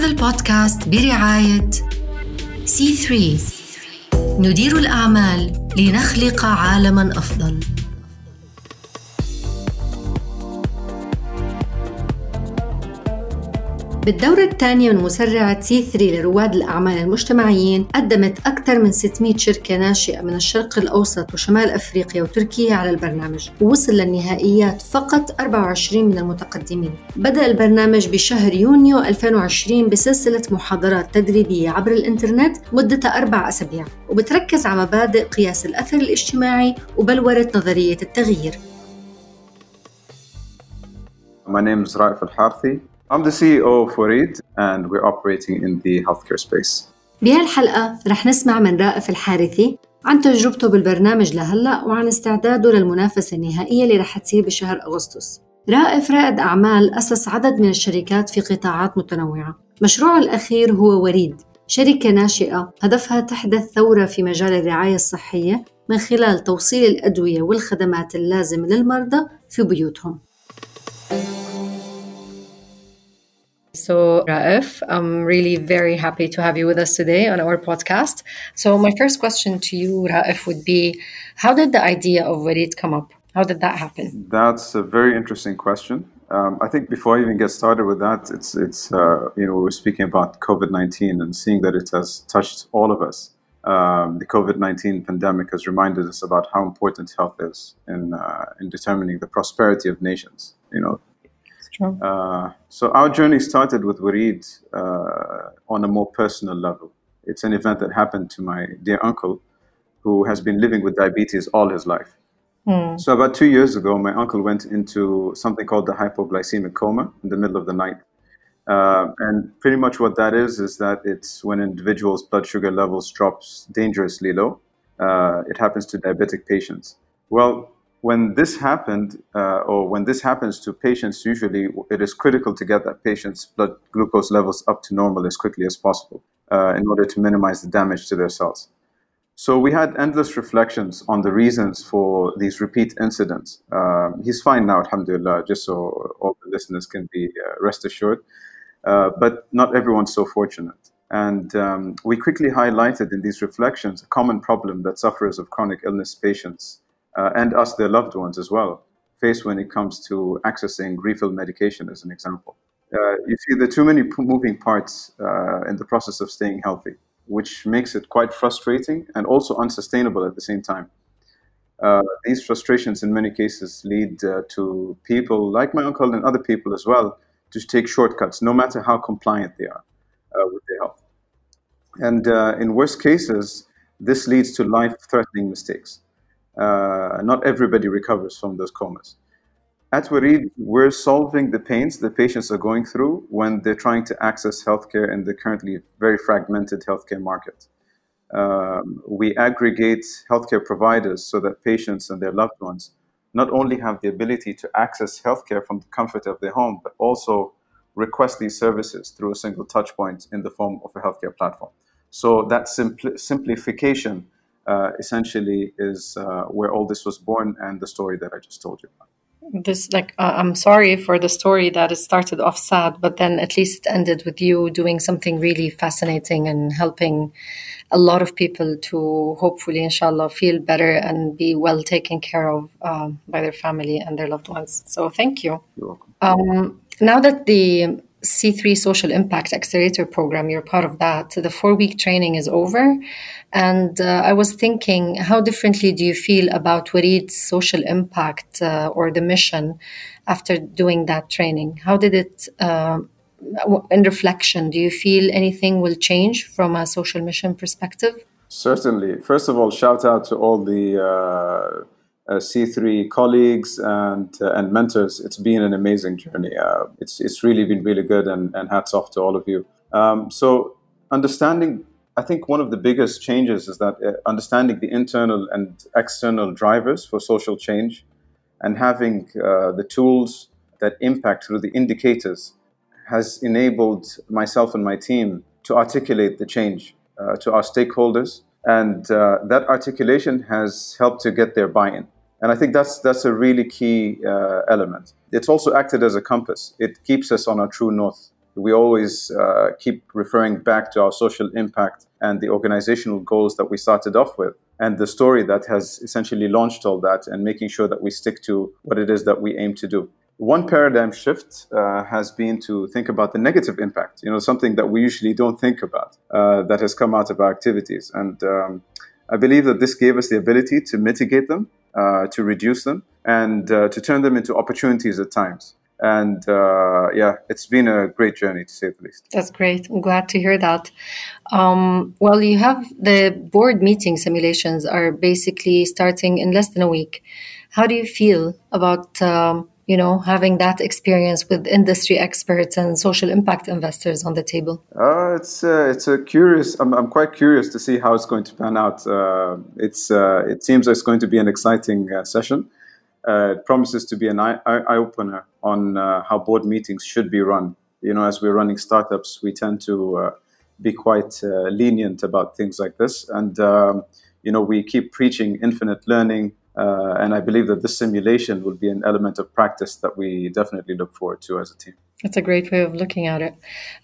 هذا البودكاست برعاية سي 3 ندير الأعمال لنخلق عالما أفضل. بالدورة الثانية من مسرعة سي 3 لرواد الأعمال المجتمعيين قدمت أكثر من 600 شركة ناشئة من الشرق الأوسط وشمال أفريقيا وتركيا على البرنامج ووصل للنهائيات فقط 24 من المتقدمين بدأ البرنامج بشهر يونيو 2020 بسلسلة محاضرات تدريبية عبر الإنترنت مدتها أربع أسابيع وبتركز على مبادئ قياس الأثر الاجتماعي وبلورة نظرية التغيير My name is Raif Al-Harthi. I'm the CEO for Reed and we're operating in the healthcare space. بهالحلقة رح نسمع من رائف الحارثي عن تجربته بالبرنامج لهلأ وعن استعداده للمنافسة النهائية اللي رح تصير بشهر أغسطس. رائف رائد أعمال أسس عدد من الشركات في قطاعات متنوعة. مشروعه الأخير هو وريد شركة ناشئة هدفها تحدث ثورة في مجال الرعاية الصحية من خلال توصيل الأدوية والخدمات اللازمة للمرضى في بيوتهم. So, Raif, I'm really very happy to have you with us today on our podcast. So, my first question to you, Raif, would be How did the idea of Wareed come up? How did that happen? That's a very interesting question. Um, I think before I even get started with that, it's, it's uh, you know, we are speaking about COVID 19 and seeing that it has touched all of us. Um, the COVID 19 pandemic has reminded us about how important health is in, uh, in determining the prosperity of nations. You know, uh, so our journey started with Wareed uh, on a more personal level. It's an event that happened to my dear uncle, who has been living with diabetes all his life. Mm. So about two years ago, my uncle went into something called the hypoglycemic coma in the middle of the night. Uh, and pretty much what that is is that it's when an individual's blood sugar levels drops dangerously low. Uh, it happens to diabetic patients. Well, when this happened, uh, or when this happens to patients, usually it is critical to get that patient's blood glucose levels up to normal as quickly as possible uh, in order to minimize the damage to their cells. So we had endless reflections on the reasons for these repeat incidents. Um, he's fine now, alhamdulillah, just so all the listeners can be uh, rest assured. Uh, but not everyone's so fortunate. And um, we quickly highlighted in these reflections a common problem that sufferers of chronic illness patients uh, and us, their loved ones as well, face when it comes to accessing refill medication, as an example. Uh, you see, there are too many moving parts uh, in the process of staying healthy, which makes it quite frustrating and also unsustainable at the same time. Uh, these frustrations, in many cases, lead uh, to people like my uncle and other people as well to take shortcuts, no matter how compliant they are uh, with their health. And in worst cases, this leads to life threatening mistakes uh, not everybody recovers from those comas. At Wareed, we're solving the pains the patients are going through when they're trying to access healthcare in the currently very fragmented healthcare market. Um, we aggregate healthcare providers so that patients and their loved ones not only have the ability to access healthcare from the comfort of their home, but also request these services through a single touch point in the form of a healthcare platform. So that simpli- simplification uh, essentially is uh, where all this was born and the story that I just told you about. This, like, uh, I'm sorry for the story that it started off sad, but then at least it ended with you doing something really fascinating and helping a lot of people to hopefully, inshallah, feel better and be well taken care of um, by their family and their loved ones. So, thank you. You're welcome. Um, now that the C3 Social Impact Accelerator program, you're part of that. The four week training is over. And uh, I was thinking, how differently do you feel about Wareed's social impact uh, or the mission after doing that training? How did it, uh, in reflection, do you feel anything will change from a social mission perspective? Certainly. First of all, shout out to all the uh, C3 colleagues and uh, and mentors. It's been an amazing journey. Uh, it's it's really been really good, and, and hats off to all of you. Um, so understanding, I think one of the biggest changes is that uh, understanding the internal and external drivers for social change, and having uh, the tools that impact through the indicators, has enabled myself and my team to articulate the change uh, to our stakeholders and uh, that articulation has helped to get their buy-in and I think that's that's a really key uh, element. It's also acted as a compass. It keeps us on our true north, we always uh, keep referring back to our social impact and the organizational goals that we started off with and the story that has essentially launched all that and making sure that we stick to what it is that we aim to do. One paradigm shift uh, has been to think about the negative impact, you know, something that we usually don't think about uh, that has come out of our activities. And um, I believe that this gave us the ability to mitigate them, uh, to reduce them, and uh, to turn them into opportunities at times and uh, yeah, it's been a great journey to say the least. That's great. I'm glad to hear that. Um, well, you have the board meeting simulations are basically starting in less than a week. How do you feel about um, you know having that experience with industry experts and social impact investors on the table? Uh, it's uh, it's a curious. I'm, I'm quite curious to see how it's going to pan out. Uh, it's uh, it seems it's going to be an exciting uh, session uh, it promises to be an eye, eye opener on how board meetings should be run. You know, as we're running startups, we tend to be quite lenient about things like this, and um, you know, we keep preaching infinite learning. Uh, and I believe that this simulation will be an element of practice that we definitely look forward to as a team. That's a great way of looking at it.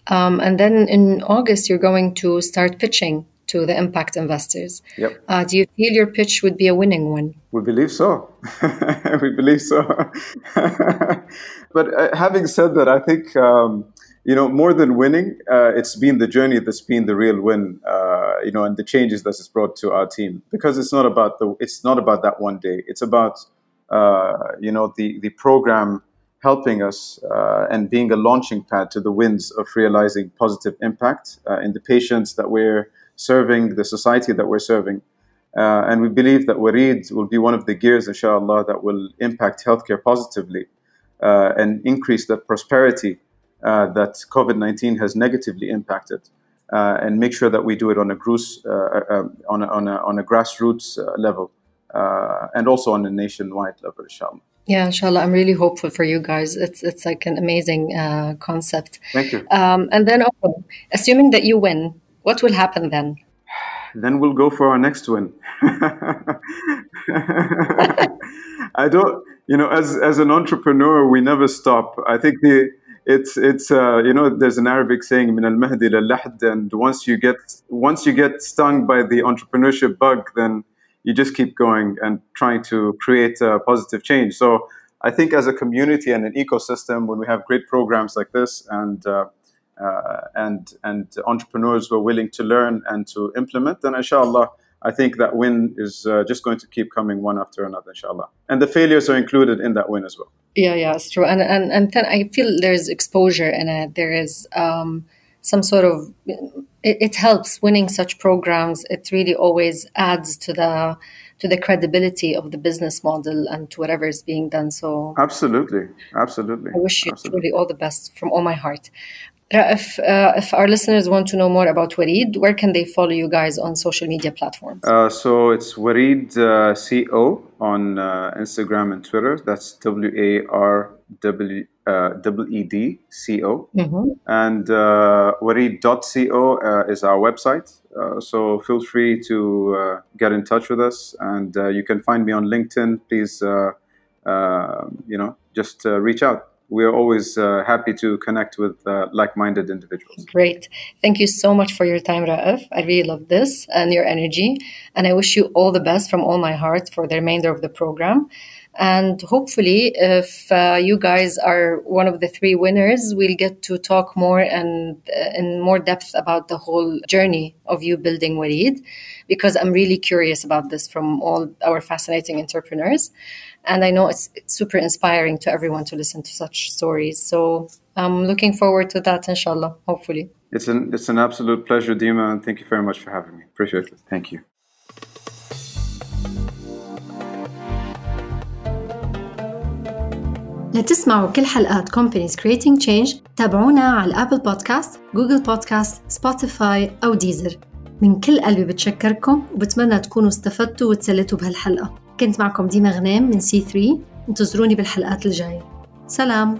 Um, and then in August, you're going to start pitching to the impact investors. Yep. Uh, do you feel your pitch would be a winning one? We believe so. we believe so. but uh, having said that, I think um, you know more than winning, uh, it's been the journey that's been the real win. Uh, you know, and the changes that it's brought to our team because it's not about the it's not about that one day. It's about uh, you know the the program helping us uh, and being a launching pad to the winds of realizing positive impact in the patients that we're serving, the society that we're serving. Uh, and we believe that Wareed will be one of the gears, inshallah, that will impact healthcare positively uh, and increase the prosperity uh, that COVID 19 has negatively impacted. Uh, and make sure that we do it on a, gross, uh, uh, on a, on a, on a grassroots level and also on a nationwide level, inshallah. Yeah, inshallah. I'm really hopeful for you guys. It's it's like an amazing concept. Thank you. Um, and then, also, assuming that you win, what will happen then? Then we'll go for our next win. I don't, you know, as as an entrepreneur, we never stop. I think the it's it's uh, you know there's an Arabic saying min al mahdi and once you get once you get stung by the entrepreneurship bug then you just keep going and trying to create a positive change. So I think as a community and an ecosystem when we have great programs like this and uh, uh, and and entrepreneurs were willing to learn and to implement, then inshallah, I think that win is uh, just going to keep coming one after another, inshallah. And the failures are included in that win as well. Yeah, yeah, it's true. And and and then I feel there's exposure in it. There is um, some sort of it, it helps winning such programs. It really always adds to the to the credibility of the business model and to whatever is being done. So absolutely, absolutely. I wish you absolutely. truly all the best from all my heart. If, uh, if our listeners want to know more about Wareed, where can they follow you guys on social media platforms? Uh, so it's Wareed uh, CO on uh, Instagram and Twitter. That's W A R W uh, E D C O. Mm-hmm. And uh, Wareed.co uh, is our website. Uh, so feel free to uh, get in touch with us. And uh, you can find me on LinkedIn. Please, uh, uh, you know, just uh, reach out we are always uh, happy to connect with uh, like-minded individuals. Great. Thank you so much for your time, Raif. I really love this and your energy. And I wish you all the best from all my heart for the remainder of the program. And hopefully, if uh, you guys are one of the three winners, we'll get to talk more and uh, in more depth about the whole journey of you building Wareed, because I'm really curious about this from all our fascinating entrepreneurs And I know it's, it's super inspiring to everyone to listen to such stories. So I'm looking forward to that, inshallah, hopefully. It's an, it's an absolute pleasure, Dima, and thank you very much for having me. Appreciate it. Thank you. لتسمعوا كل حلقات Companies Creating Change تابعونا على الأبل بودكاست، جوجل بودكاست، سبوتيفاي أو ديزر من كل قلبي بتشكركم وبتمنى تكونوا استفدتوا وتسلتوا بهالحلقة كنت معكم ديما غنام من سي 3 انتظروني بالحلقات الجاية. سلام!